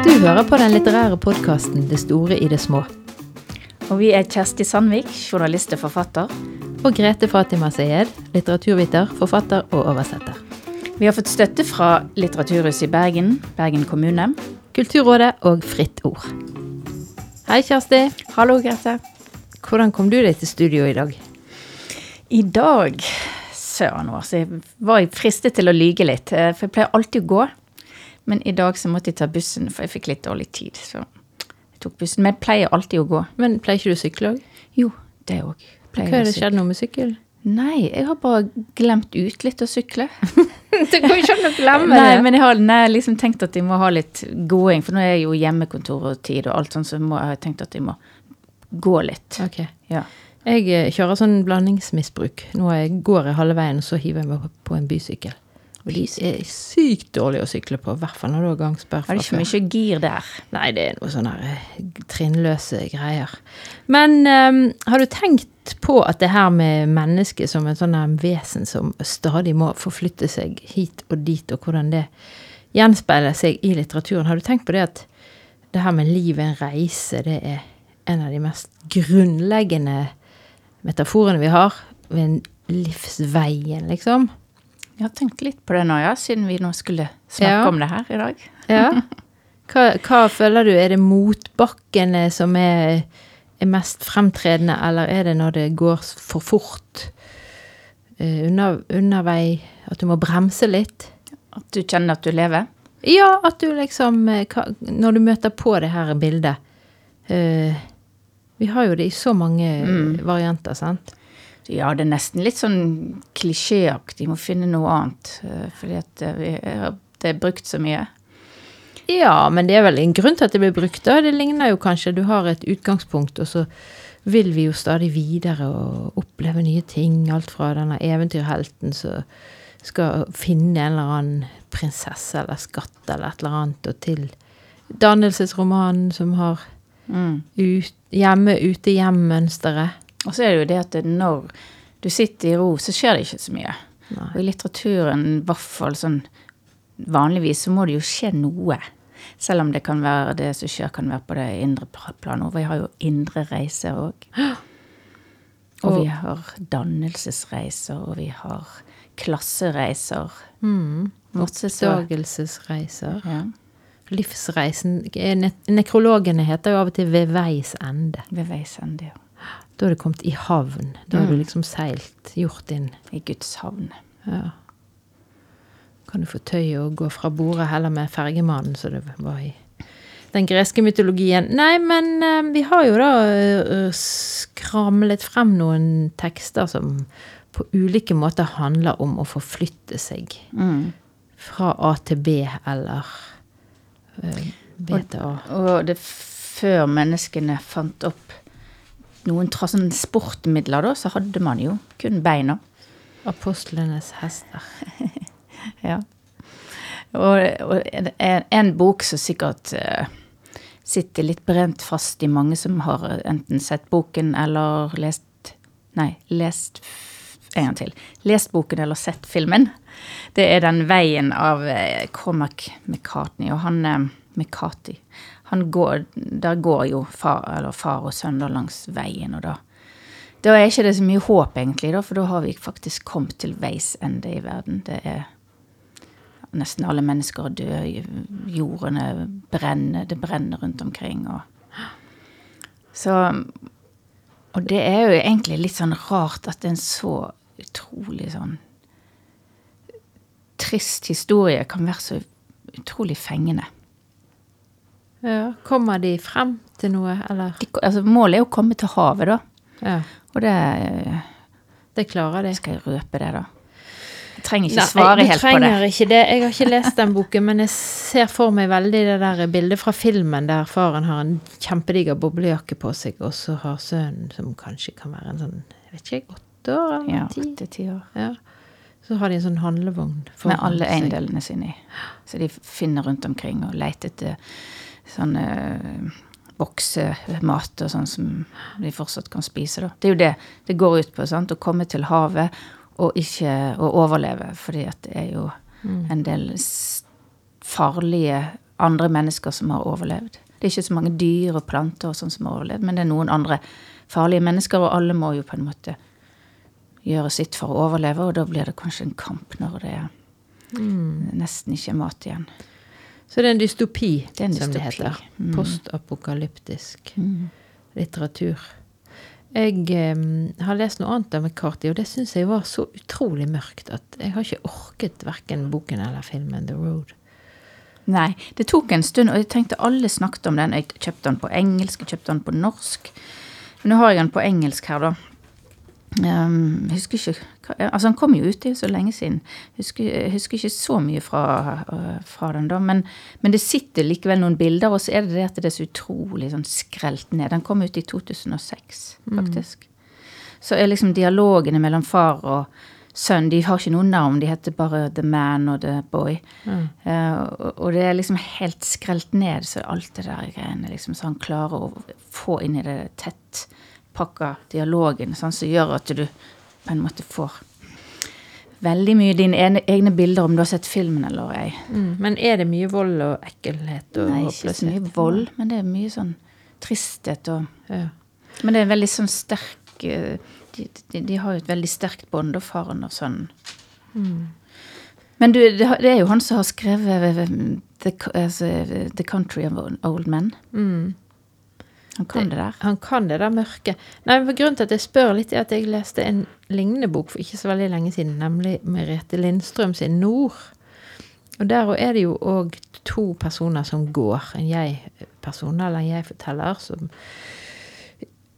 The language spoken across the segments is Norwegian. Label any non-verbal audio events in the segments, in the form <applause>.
Du hører på den litterære podkasten Det store i det små. Og vi er Kjersti Sandvik, journalist og forfatter. Og Grete Fatima Sayed, litteraturviter, forfatter og oversetter. Vi har fått støtte fra Litteraturhuset i Bergen, Bergen kommune. Kulturrådet og Fritt Ord. Hei, Kjersti. Hallo, Grete. Hvordan kom du deg til studio i dag? I dag Søren år, så jeg var fristet til å lyge litt. eh, For jeg pleier alltid å gå. Men i dag så måtte jeg ta bussen, for jeg fikk litt dårlig tid. Så jeg tok bussen. Men jeg pleier alltid å gå. Men pleier ikke du å sykle òg? Jo, det òg. Hva er det skjedd noe med sykkel? Nei, jeg har bare glemt ut litt å sykle. <laughs> <laughs> det går ikke an å glemme det. Nei, men jeg har nei, liksom tenkt at jeg må ha litt gåing, for nå er jeg jo hjemmekontor og tid og alt sånt, så må, jeg har tenkt at jeg må gå litt. Ok. Ja. Jeg eh, kjører sånn blandingsmisbruk. Nå er går jeg halve veien, og så hiver jeg meg på- en bysykkel. Og de er sykt dårlige å sykle på, i hvert fall når du har gangsperre. Fra det ikke mye gir der? Nei, det er noe sånne eh, trinnløse greier. Men um, har du tenkt på at det her med mennesket som et sånn vesen som stadig må forflytte seg hit og dit, og hvordan det gjenspeiler seg i litteraturen, har du tenkt på det at det her med livet, en reise, det er en av de mest grunnleggende metaforene vi har ved livsveien, liksom? Jeg har tenkt litt på det nå, ja, siden vi nå skulle snakke Ja. om det her i dag. Ja. Hva, hva føler du? Er det motbakkene som er, er mest fremtredende, eller er det når det går for fort? Uh, under, undervei At du må bremse litt? At du kjenner at du lever. Ja, at du liksom eh, Når du møter på det her bildet eh, Vi har jo det i så mange Mm. varianter, sant? Ja, det er nesten litt sånn klisjéaktig. Må finne noe annet. eh, Fordi at eh, vi, er- det er brukt så mye. Ja, men det er vel en grunn til at det blir brukt. da. Det ligner jo kanskje Du har et utgangspunkt, og så vil vi jo stadig videre og oppleve nye ting. Alt fra denne eventyrhelten som skal finne en eller annen prinsesse eller skatt eller et eller annet, og til dannelsesromanen som har Mm. ut, hjemme-ute-hjem-mønsteret. Og så er det jo det at når du sitter i ro, så skjer det ikke så mye. Nei. Og i litteraturen, i hvert fall sånn vanligvis, så må det jo skje noe. Selv om det kan være det som skjer, kan være på det indre plan. Og vi har jo indre reiser òg. Og vi har dannelsesreiser, og vi har klassereiser. Mm. Oppdagelsesreiser. ja, Livsreisen eh, ne Nekrologene heter jo av og til 'Ved veis ende'. ved veis ende, ja. Da har du kommet i havn. Da har du liksom seilt, gjort din I Guds havn. Ja. Kan du få tøyet og gå fra bordet heller med fergemannen, som det var i den greske mytologien. Nei, men uh, vi har jo da eh, skramlet frem noen tekster som på ulike måter handler om å forflytte seg Mm. fra A til B eller eh, Og. Og det før menneskene fant opp noen sånn sportmidler, da, så hadde man jo kun beina. Apostlenes hester. <laughs> Ja. Og, og en, en bok som sikkert uh, sitter litt brent fast i mange som har enten sett boken eller lest Nei, lest En gang til. Lest boken eller sett filmen. Det er Den veien av eh, Cormac McCartney, og han eh, McCarthy. Han går, der går jo far, far og sønn langs veien, og da da er ikke det så mye håp, egentlig, da, for da har vi faktisk kommet til veis ende i verden. Det er Nesten alle mennesker er døde, jordene brenner, det brenner rundt omkring. Og, så Og det er jo egentlig litt sånn rart at en så utrolig sånn trist historie kan være så utrolig fengende. Ja, kommer de frem til noe, eller? De, altså, målet er å komme til havet, da. Ja, Og det det klarer de. Skal jeg røpe det, da? Jeg trenger ikke Nei, svare du helt på det. trenger ikke det. Jeg har ikke lest den boken, men jeg ser for meg veldig det der bildet fra filmen der faren har en kjempediger boblejakke på seg, og så har sønnen, som kanskje kan være en sånn, jeg vet ikke, åtte år eller Ja, ti. til ti år. Ja. Så har de en sånn handlevogn Med alle eiendelene sine i. Så de finner rundt omkring og leter etter sånne eh, boksemat og sånn som de fortsatt kan spise. Da. Det er jo det det går ut på. sant? Å komme til havet og ikke å overleve. Fordi at det er jo en del farlige andre mennesker som har overlevd. Det er ikke så mange dyr og planter og sånn som har overlevd, men det er noen andre farlige mennesker, og alle må jo på en måte gjøre sitt for å overleve, og da blir det kanskje en kamp når det nesten ikke er mat igjen. Så det er en dystopi, Det er en som det heter. Mm. Postapokalyptisk litteratur. Jeg eh, har lest noe annet av McCarthy, og det syns jeg var så utrolig mørkt at jeg har ikke orket verken boken eller filmen The Road. Nei, det tok en stund, og jeg tenkte alle snakket om den. Jeg kjøpte den på engelsk, jeg kjøpte den på norsk. Men nå har jeg den på engelsk her, da. Jeg husker ikke Altså, han kom jo ut, det er jo så lenge siden. Jeg husker, jeg husker ikke så mye fra, øh, fra den, da. Men, men det sitter likevel noen bilder, og så er det det at det er så utrolig sånn skrelt ned. Den kom ut i 2006, faktisk. Så er liksom dialogene mellom far og sønn De har ikke noe navn, de heter bare The Man og The Boy. Eh, og, og det er liksom helt skrelt ned, så alt det der greiene liksom, så han klarer å få inn i det tettpakka dialogen, sånn som gjør at du på en måte får veldig mye dine egne bilder om du har sett filmen eller ei. Mm. Men er det mye vold og ekkelhet og Nei, ikke så mye vold, men det er mye sånn tristhet og Ja. Men det er veldig sånn sterk eh, De, de, de har jo et veldig sterkt bånd, og faren og sønnen. Men du, det, er jo han som har skrevet eh, The, altså, The Country of Old Men. Mm. Han kan det der. Han kan det der mørke. Nei, for Grunnen til at jeg spør litt, er at jeg leste en lignende bok for ikke så veldig lenge siden, nemlig Merete Lindstrøm sin 'Nord'. Og der er det jo òg to personer som går. En jeg-person, eller en jeg-forteller, som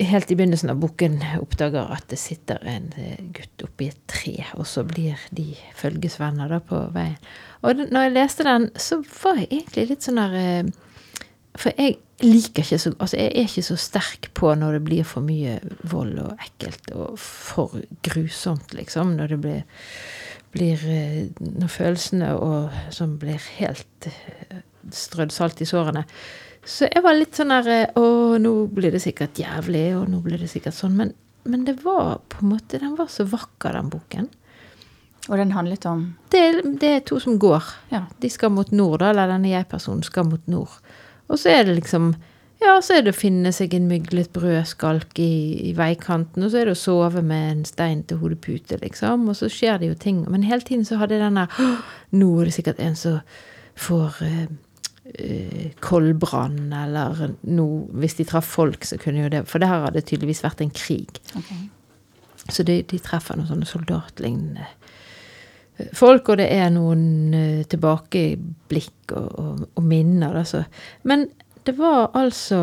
helt i begynnelsen av boken oppdager at det sitter en eh, gutt oppi et tre, og så blir de følgesvenner da på veien. Og når jeg leste den, så var jeg egentlig litt sånn der eh, For jeg liker ikke så Altså, jeg er ikke så sterk på når det blir for mye vold og ekkelt og for grusomt, liksom. Når det blir, blir eh, Når følelsene og som blir helt eh, strødd salt i sårene. Så jeg var litt sånn der eh, Å, nå blir det sikkert jævlig, og nå blir det sikkert sånn. Men, men det var på en måte Den var så vakker, den boken. Og den handlet om Det, det er to som går. Ja. De skal mot nord, da, eller denne jeg-personen skal mot nord. Og så er det liksom Ja, så er det å finne seg en myglet brødskalk i, i veikanten, og så er det å sove med en stein til hodepute, liksom. Og så skjer det jo ting. Men hele tiden så hadde jeg den der Nå er det sikkert en som får uh, koldbrann, eller noe Hvis de traff folk, så kunne jo det For det her hadde tydeligvis vært en krig. Så de, de treffer noen sånne soldatlignende folk, og det er noen eh, tilbakeblikk og, og, og minner. Altså. Men det var altså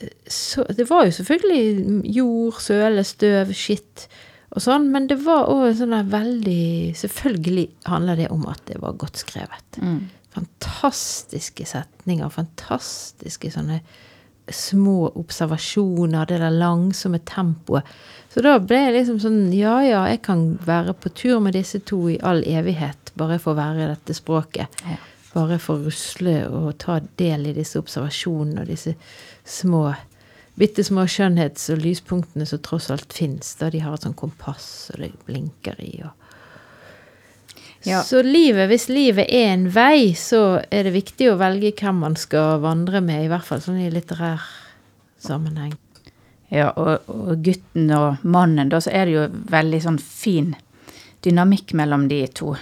eh, så, Det var jo selvfølgelig jord, søle, støv, skitt og sånn, men det var òg sånn der veldig Selvfølgelig handler det om at det var godt skrevet. Mm. Fantastiske setninger, fantastiske sånne små observasjoner, det der langsomme tempoet. Så da ble jeg liksom sånn Ja, ja, jeg kan være på tur med disse to i all evighet, bare for å være i dette språket. Ja. Bare for å rusle og ta del i disse observasjonene og disse små Bitte små skjønnhets- og lyspunktene som tross alt fins. De har et sånt kompass og det blinker i. og Ja. så livet, hvis livet er en vei, så er det viktig å velge hvem man skal vandre med, i hvert fall sånn i litterær sammenheng. Ja, og, og gutten og mannen, da, så er det jo veldig sånn fin dynamikk mellom de to.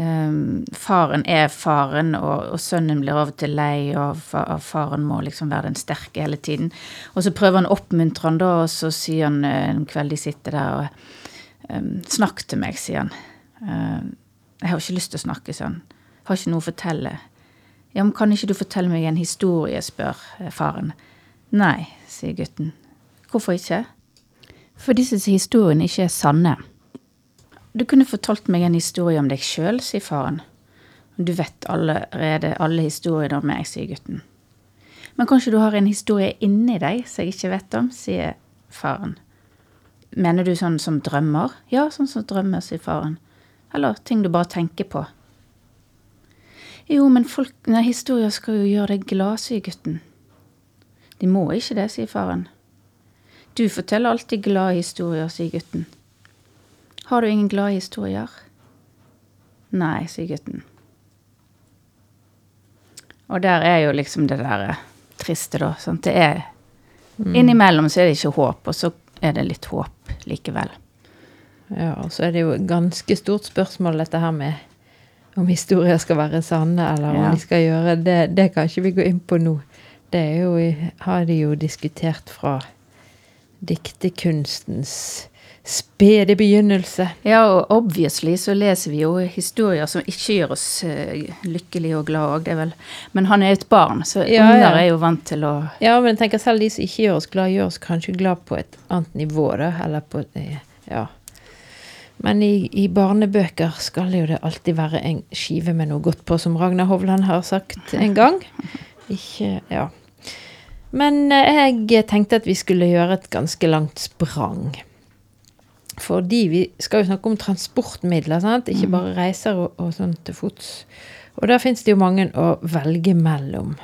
Um, faren er faren, og, og sønnen blir av og til lei, og, faren må liksom være den sterke hele tiden. Og så prøver han å oppmuntre han da, og så sier han eh, en kveld de sitter der og um, Snakk til meg, sier han. Ehm, jeg har ikke lyst til å snakke, sånn. Jeg Har ikke noe å fortelle. Ja, men kan ikke du fortelle meg en historie, spør eh, faren. Nei, sier gutten. Hvorfor ikke? For disse historiene ikke er sanne. Du kunne fortalt meg en historie om deg sjøl, sier faren. Du vet allerede alle historiene om meg, sier gutten. Men kanskje du har en historie inni deg som jeg ikke vet om, sier faren. Mener du sånn som drømmer? Ja, sånn som drømmer, sier faren. Eller ting du bare tenker på. Jo, men folk, nei, historier skal jo gjøre deg glad, sier gutten. De må ikke det, sier faren. Du forteller alltid glade historier, sier gutten. Har du ingen glade historier? Nei, sier gutten. Og der er jo liksom det der eh, triste, da. Sant? Det er Innimellom så er det ikke håp, og så er det litt håp likevel. Ja, og så er det jo et ganske stort spørsmål dette her med om historier skal være sanne, eller om Ja. de skal gjøre det. Det kan ikke vi gå inn på nå. Det er jo, har de jo diskutert fra diktekunstens spede begynnelse. Ja, og obviously så leser vi jo historier som ikke gjør oss eh, lykkelige og glade òg, det er vel Men han er et barn, så Ja, unger er jo vant til å Ja, men jeg tenker selv de som ikke gjør oss glad, gjør oss kanskje glad på et annet nivå, da. Eller på eh, Ja. Men i, i barnebøker skal jo det alltid være en skive med noe godt på, som Ragnar Hovland har sagt en gang. Ikke Ja. Men eh, jeg tenkte at vi skulle gjøre et ganske langt sprang. Fordi vi skal jo snakke om transportmidler, sant? ikke bare reiser og, og sånn til fots. Og der fins det jo mange å velge mellom.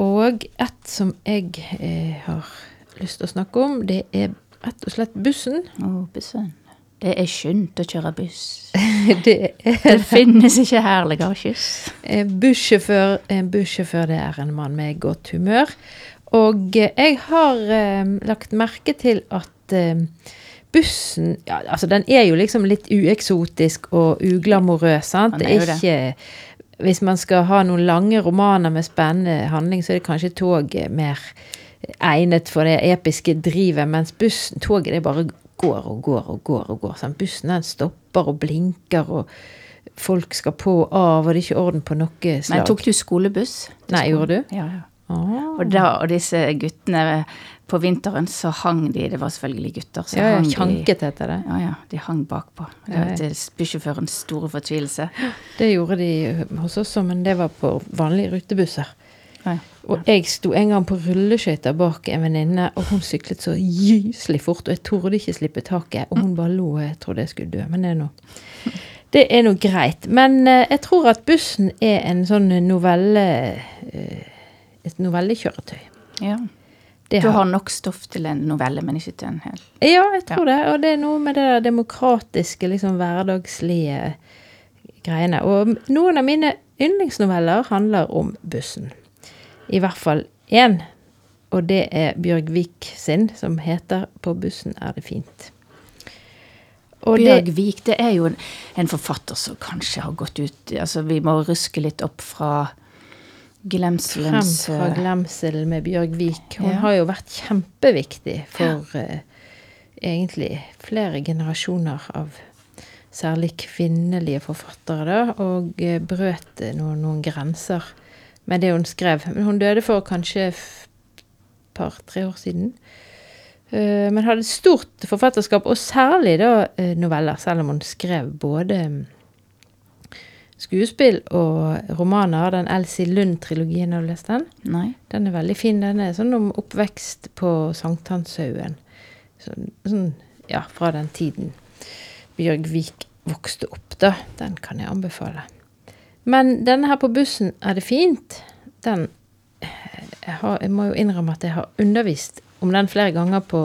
Og et som jeg eh, har lyst til å snakke om, det er rett og slett bussen. Å, bussen. Det er skjønt å kjøre buss. <laughs> det er Det finnes ikke herligere kyss. En bussjåfør, en bussjåfør det er en mann med godt humør. Og eh, jeg har eh, lagt merke til at eh, bussen ja, altså Den er jo liksom litt ueksotisk og uglamorøs. sant? Det er ikke Hvis man skal ha noen lange romaner med spennende handling, så er det kanskje toget mer egnet for det episke drivet, mens bussen, toget det bare går og går og går. og går. Sånn. Bussen den stopper og blinker, og folk skal på og av, og det er ikke orden på noe slag. Men tok du skolebuss? til Nei, gjorde du? Ja, ja. Ah. Og, da, og disse guttene På vinteren så hang de, det var selvfølgelig gutter, så Ja, ja, hang de kjanket heter det. Ja, ja, de hang bakpå. Det var til bussjåførens store fortvilelse. Det gjorde de hos oss men det var på vanlige rutebusser. Ja. Og jeg sto en gang på rulleskøyter bak en venninne, og hun syklet så gyselig fort, og jeg torde ikke slippe taket. Og hun bare lo, og jeg trodde jeg skulle dø. Men det er nå <laughs> det er nå greit. Men eh, jeg tror at bussen er en sånn novelle eh, Et novellekjøretøy. Ja. Det Du har nok stoff til en novelle, men ikke til en hel. Ja, jeg tror det. Og det er noe med det demokratiske, liksom hverdagslige greiene. Og noen av mine yndlingsnoveller handler om bussen. I hvert fall én. Og det er Bjørg Vik sin, som heter 'På bussen er det fint'. Og Bjørg det, er jo en, en forfatter som kanskje har gått ut Altså, vi må ruske litt opp fra frem fra eh, glemselen med Bjørg Vik. Hun Ja. har jo vært kjempeviktig for eh, egentlig flere generasjoner av særlig kvinnelige forfattere, da, og eh, brøt noen, noen grenser med det hun skrev. Men hun døde for kanskje et par-tre år siden. Eh, men hadde et stort forfatterskap, og særlig da eh, noveller, selv om hun skrev både mm, skuespill og romaner. Den Elsie Lund-trilogien, har du lest den? Nei. Den er veldig fin. Den er sånn om oppvekst på Sankthanshaugen. Sånn, sånn, ja, fra den tiden Bjørg Vik vokste opp, da. Den kan jeg anbefale. Men denne her på bussen er det fint. Den eh, jeg, har, jeg må jo innrømme at jeg har undervist om den flere ganger på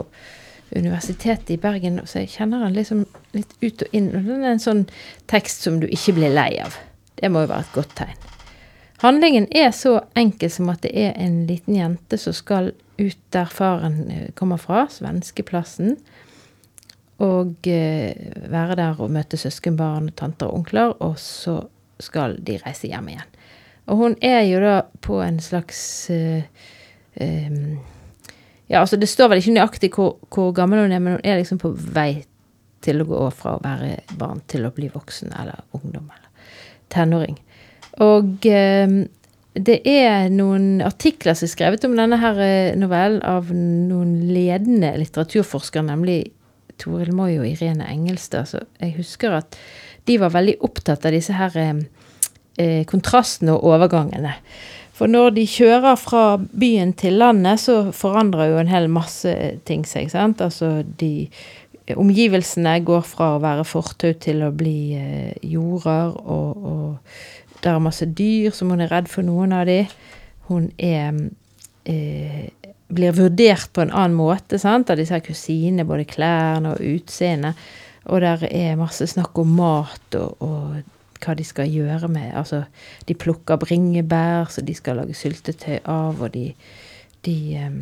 Universitetet i Bergen, så jeg kjenner den liksom litt ut og inn. Og den er en sånn tekst som du ikke blir lei av. Det må jo være et godt tegn. Handlingen er så enkel som at det er en liten jente som skal ut der faren eh, kommer fra, svenskeplassen, og eh, være der og møte søskenbarn, tanter og onkler, og så skal de reise hjem igjen. Og hun er jo da på en slags uh, um, Ja, altså det står vel ikke nøyaktig hvor, hvor gammel hun er, men hun er liksom på vei til å gå fra å være barn til å bli voksen eller ungdom eller tenåring. Og um, det er noen artikler som er skrevet om denne her eh, novellen av noen ledende litteraturforskere, nemlig Toril Moi og Irene Engelstad. Så jeg husker at de var veldig opptatt av disse her eh, eh, kontrastene og overgangene. For når de kjører fra byen til landet, så forandrer jo en hel masse ting seg. sant? Altså de Omgivelsene går fra å være fortau til å bli eh, jorder, og, og det er masse dyr som hun er redd for, noen av de. Hun er eh, blir vurdert på en annen måte sant? av disse kusinene, både klærne og utseendet. Og der er masse snakk om mat og, og hva de skal gjøre med Altså, de plukker bringebær, så de skal lage syltetøy av, og de, de um,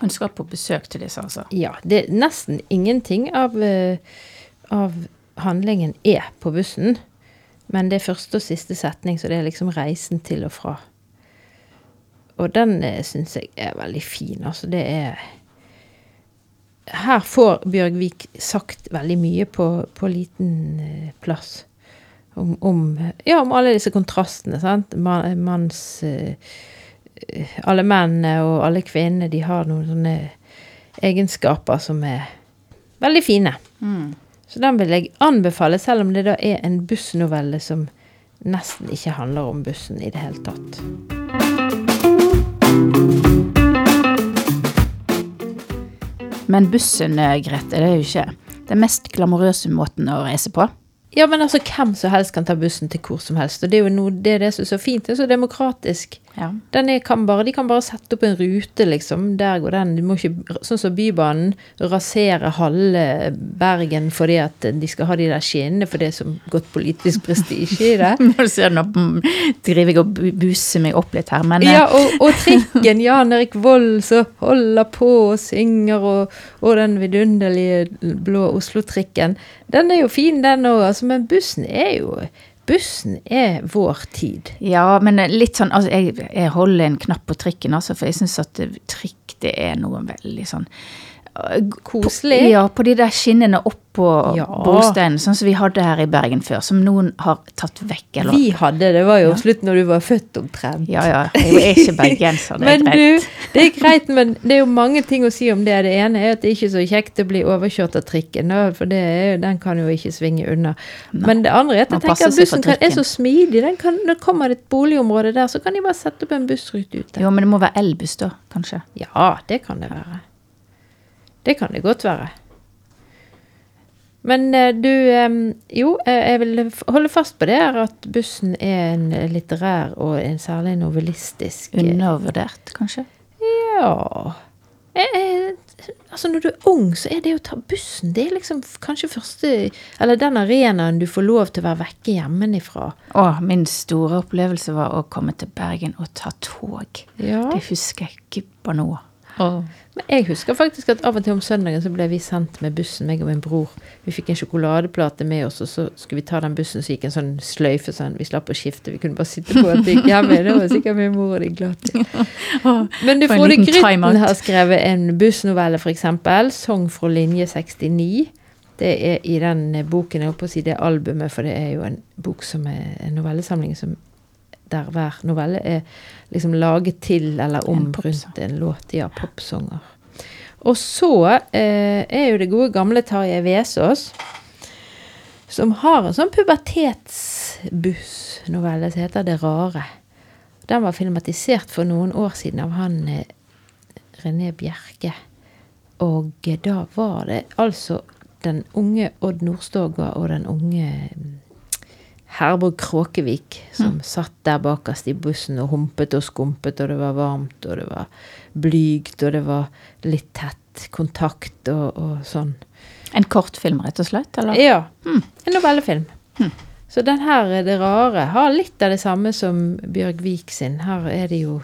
Hun skal på besøk til disse, altså. Ja, det nesten ingenting av, eh, av handlingen er på bussen. Men det er første og siste setning, så det er liksom reisen til og fra. Og den uh, syns jeg er veldig fin. Altså, det er Her får Bjørgvik sagt veldig mye på, på liten eh, plass. Om, om, ja, om alle disse kontrastene. sant? Man, manns eh, Alle mennene og alle kvinnene, de har noen sånne egenskaper som er veldig fine. Mm. Så den vil jeg anbefale, selv om det da er en bussnovelle som nesten ikke handler om bussen i det hele tatt. Men bussen, eh, Grete, det er jo ikke den mest glamorøse måten å reise på. Ja, men altså, hvem som helst kan ta bussen til hvor som helst. Og det er jo noe, det, er det som er så fint. Det er så demokratisk. Ja. Den kan bare, de kan bare sette opp en rute, liksom. Der går den. Du må ikke, sånn som Bybanen, rasere halve Bergen fordi at de skal ha de der skinnene, for det er så godt politisk prestisje i det. <laughs> Nå driver jeg og bu- buser meg opp litt her, men eh, Ja, og, og <laughs> trikken, Jan Erik Vold, som holder på og synger, og, og den vidunderlige blå Oslo-trikken. Den er jo fin, den òg, altså, men bussen er jo Bussen er vår tid. Ja, men litt sånn altså, jeg, jeg holder en knapp på trikken, altså, for jeg syns at trikk det er noe veldig sånn Koselig. På, ja, på de der skinnene oppå Ja. brosteinen, sånn som vi hadde her i Bergen før, som noen har tatt vekk. Eller? Vi hadde det, var jo slutt når du var født omtrent. Ja, ja. Jeg er ikke bergenser, det er Men greit. du, det er greit, men det er jo mange ting å si om det. Det ene er at det er ikke så kjekt å bli overkjørt av trikken, for det er, den kan jo ikke svinge unna. Men det andre er at Man jeg tenker at bussen kan, er så smidig. Den kan, når det kommer et boligområde der, så kan de bare sette opp en bussrute ute. Jo, men det må være elbuss, da, kanskje. Ja, det kan det være. Det kan det godt være. Men eh, du Jo, eh, jeg vil holde fast på det her at bussen er en litterær og en særlig novellistisk eh, Undervurdert, kanskje. Ja Jeg, Altså, når du er ung, så er det å ta bussen Det er liksom kanskje første Eller den arenaen du får lov til å være vekke hjemmefra. Å, min store opplevelse var å komme til Bergen og ta tog. Ja. Det husker jeg ikke på Men jeg husker faktisk at av og til om søndagen så ble vi sendt med bussen, meg og min bror. Vi fikk en sjokoladeplate med oss, og så skulle vi ta den bussen, så gikk en sånn sløyfe sånn. Vi slapp å skifte, vi kunne bare sitte på at det gikk hjemme. Det var sikkert min mor og de glad til. Men du, Frode. Grytten har skrevet en bussnovelle, eksempel. 'Song fra linje 69'. Det er i den boken, jeg holdt på å si det albumet, for det er jo en bok som er en novellesamling som der hver novelle er liksom laget til eller om En rundt en låt. Ja, popsanger. Og så eh, er jo det gode gamle Tarjei Vesaas, som har en sånn pubertetsbussnovelle som heter Det rare. Den var filmatisert for noen år siden av han eh, René Bjerke. Og eh, da var det altså den unge Odd Nordstoga og den unge mm, Herborg Kråkevik som satt der bakerst i bussen og humpet og skumpet, og det var varmt, og det var blygt, og det var litt tett kontakt og, og sånn. En kortfilm, rett og slett? Eller? Ja. En novellefilm. Så den her, er Det rare, har litt av det samme som Bjørg Vik sin. Her er det jo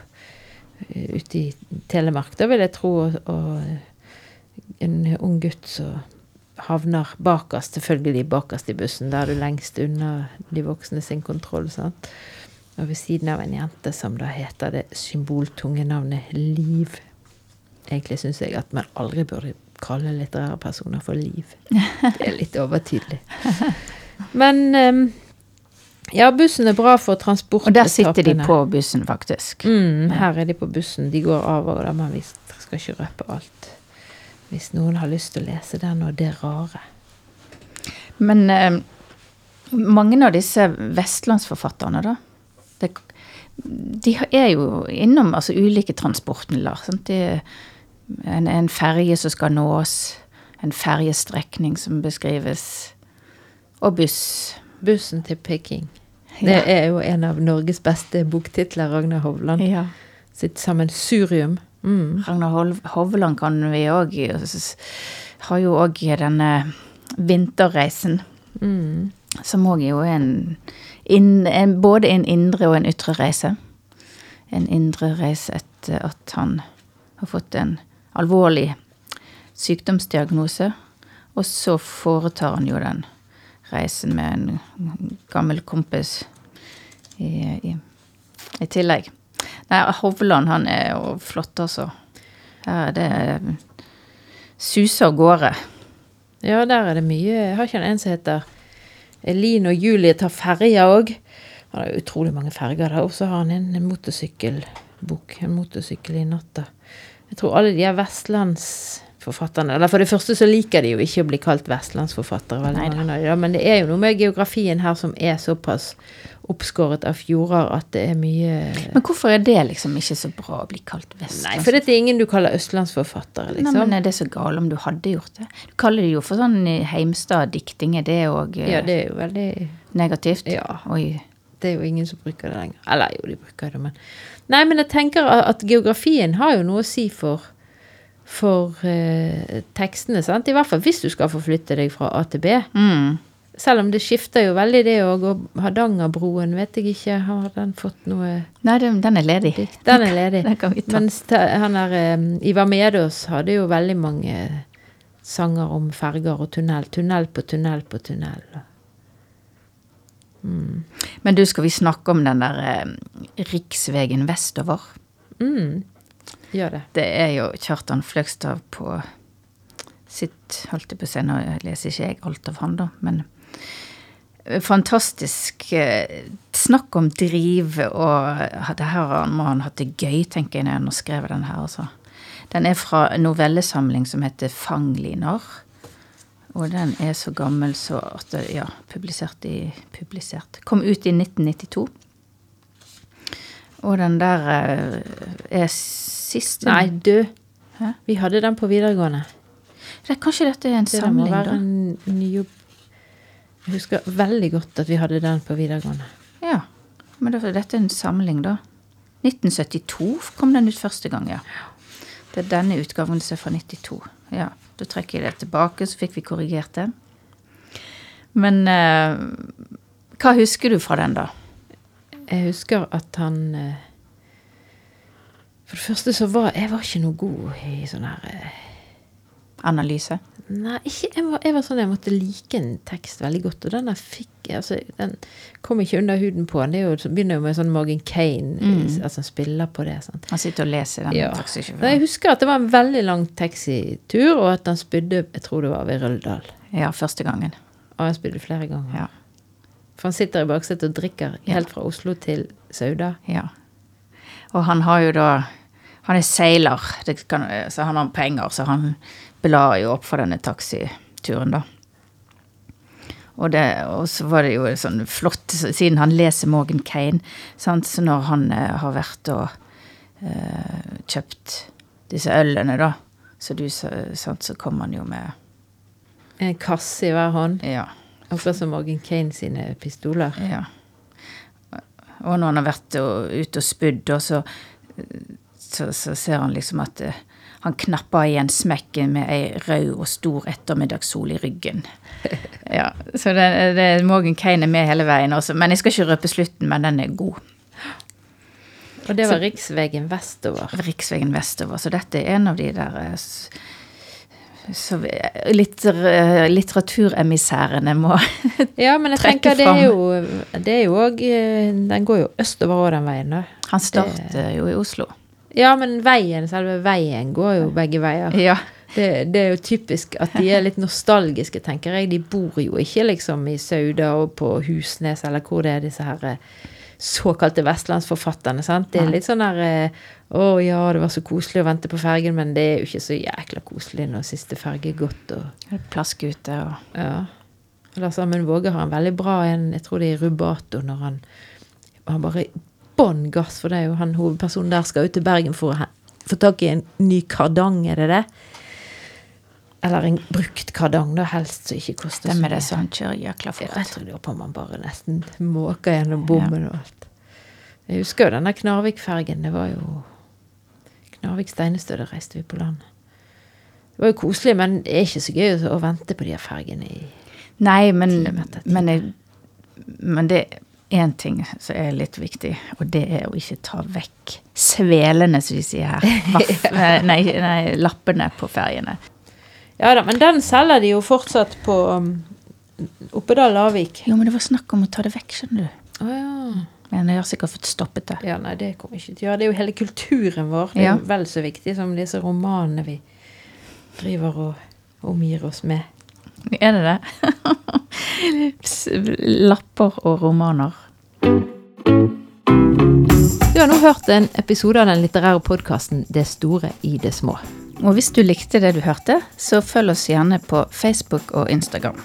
eh, ute i Telemark, da vil jeg tro, og, og en ung gutt som havner bakerst, selvfølgelig bakerst i bussen. Da er du lengst unna de voksne sin kontroll. sant? Og ved siden av en jente som da heter det symboltunge navnet Liv. Egentlig syns jeg at man aldri burde kalle litterære personer for Liv. Det er litt overtydelig. Men ehm, ja, bussen er bra for transport. Og der sitter de på bussen, faktisk. Mm, her er de på bussen. De går av og da, vi skal ikke røpe alt. Hvis noen har lyst til å lese den og det rare. Men eh, mange av disse vestlandsforfatterne, da, det, de er jo innom altså, ulike transportmidler. er en, en ferge som skal nås, en fergestrekning som beskrives, og buss. Bussen til Peking. Det Ja. er jo en av Norges beste boktitler, Ragnar Hovland. Ja. Sitt sammensurium. Mm. Ragnar Hovland kan vi òg Har jo òg denne vinterreisen. Mm. som òg er jo en, inn, en Både en indre og en ytre reise. En indre reise etter at han har fått en alvorlig sykdomsdiagnose. Og så foretar han jo den reisen med en gammel kompis i, i, i tillegg. Nei, Hovland han er jo flott, altså. Her er det suser av gårde. Ja, der er det mye. Jeg har ikke en som heter Elin og Julie tar ferja òg. Han har utrolig mange ferger der. Og så har han en, motorsykkelbok. En motorsykkel i natta. Jeg tror alle de er vestlandsforfatterne Eller for det første så liker de jo ikke å bli kalt vestlandsforfattere, de, da, men det er jo noe med geografien her som er såpass oppskåret av fjorder at det er mye Men hvorfor er det liksom ikke så bra å bli kalt Nei, for det er ingen du kaller østlandsforfattere, Nei, liksom. men er det så galt om du hadde gjort det? Du kaller det jo for sånn Heimstad-dikting. Er det òg ja, det er jo veldig negativt? Ja. Oi. Det er jo ingen som bruker det lenger. Eller jo, de bruker det, men Nei, men jeg tenker at geografien har jo noe å si for for eh, tekstene, sant? I hvert fall hvis du skal forflytte deg fra A til B. Mm. Selv om det skifter jo veldig, det òg. Og Hardangerbroen, vet jeg ikke, har den fått noe Nei, den, den er ledig. Den er ledig. <laughs> Den kan vi ta. Mens han der eh, Ivar Medås hadde jo veldig mange sanger om ferger og tunnel. Tunnel på tunnel på tunnel. Men du, skal vi snakke om den der eh, riksvegen vestover? Mm. Gjør det. Det er jo Kjartan Fløgstad på sitt Holdt jeg på å si, nå leser ikke jeg alt av han, da, men eh, fantastisk eh, snakk om driv, og det her må han hatt det gøy, tenker jeg, når han har skrevet den her, altså. Den er fra en novellesamling som heter Fangliner. Og den er så gammel så at Ja, publisert i Publisert. Kom ut i 1992. Og den der eh, er siste Nei, du. Hæ? Vi hadde den på videregående. Det kanskje dette er en Det der må være da? en ny Jeg husker veldig godt at vi hadde den på videregående. Ja. Men det, dette er en samling, da. 1972 kom den ut første gang, ja. Det er denne utgaven som er fra 92. Ja, Da trekker jeg det tilbake, så fikk vi korrigert det. Men eh, hva husker du fra den, da? Jeg husker at han eh, For det første så var jeg var ikke noe god i sånn her eh, Analyse? Nei, ikke, jeg, var, jeg var sånn jeg måtte like en tekst veldig godt, og den der fikk altså, Den kom ikke under huden på. Det jo, så begynner jo med sånn Morgan Kane, Mm. altså han spiller på det. sant? Han sitter og leser den Ja. Jeg husker at det var en veldig lang taxitur, og at han spydde Jeg tror det var ved Røldal. Ja, første gangen. Og han spydde flere ganger. Ja. For han sitter i baksetet og drikker helt fra Oslo til Sauda. ja. Og han har jo da Han er seiler, det kan, så han har penger, så han blar jo opp for denne taxituren, da. Og, det, og så var det jo sånn flott, siden han leser Morgan Kane, sant? så når han eh, har vært og eh, kjøpt disse ølene, da, så, du, sa- sant, så kom han jo med En kasse i hver hånd. Ja. Akkurat som Morgan Kane sine pistoler. Ja. Og når han har vært ute og spydd, og så, så, så ser han liksom at uh, han knapper igjen smekken med ei rød og stor ettermiddagssol i ryggen. <laughs> Ja, Så det, det, Morgan Kane er med hele veien også. Men jeg skal ikke røpe slutten, men den er god. Og det var Riksvegen vestover. Riksvegen vestover. Så dette er en av de der s- så eh, litteraturemissærene må <laughs> Ja, men jeg Trekke tenker det er fram. Det er jo òg Den går jo østover òg, den veien, da. Han starter jo i Oslo. Ja, men veien, selve veien går jo begge veier. Ja. Det, det er jo typisk at de er litt nostalgiske, tenker jeg. De bor jo ikke liksom i Sauda og på Husnes, eller hvor det er disse her eh, såkalte vestlandsforfatterne. sant? Det er litt sånn der eh, Å ja, det var så koselig å vente på fergen, men det er jo ikke så jækla koselig når siste ferge er gått. og Plaskute og ja. Lars Amund Våge har en veldig bra en, jeg tror det er i Rubato, når han har bare bånn gass, for det er jo han hovedpersonen der skal ut til Bergen for å få tak i en ny kardang, er det det? Eller en brukt kardang, da, helst, som ikke koster Stemmer så det, mye. så han kjører jækla fort. jeg tror det var på man bare nesten måker gjennom bommen og alt. Jeg husker jo denne Knarvik-fergen, det var jo Knarvik-Steinestø, da reiste vi på land. Det var jo koselig, men det er ikke så gøy å vente på de her fergene i Nei, men, men jeg men det er én ting som er litt viktig, og det er å ikke ta vekk svelene, som vi sier her. <laughs> Vaff, nei, nei, lappene på ferjene. Ja da, men den selger de jo fortsatt på um, Oppedal Lavik. Jo, men det var snakk om å ta det vekk, skjønner du. Oh, ja. Men jeg har sikkert fått stoppet det. Ja, nei, det kommer ikke til å gjøre. Det er jo hele kulturen vår. Det er Ja. jo vel så viktig som disse romanene vi driver og omgir oss med. Er det det? <laughs> Lapper og romaner. Du har nå hørt en episode av den litterære podkasten Det store i det små. Og hvis du likte det du hørte, så følg oss gjerne på Facebook og Instagram.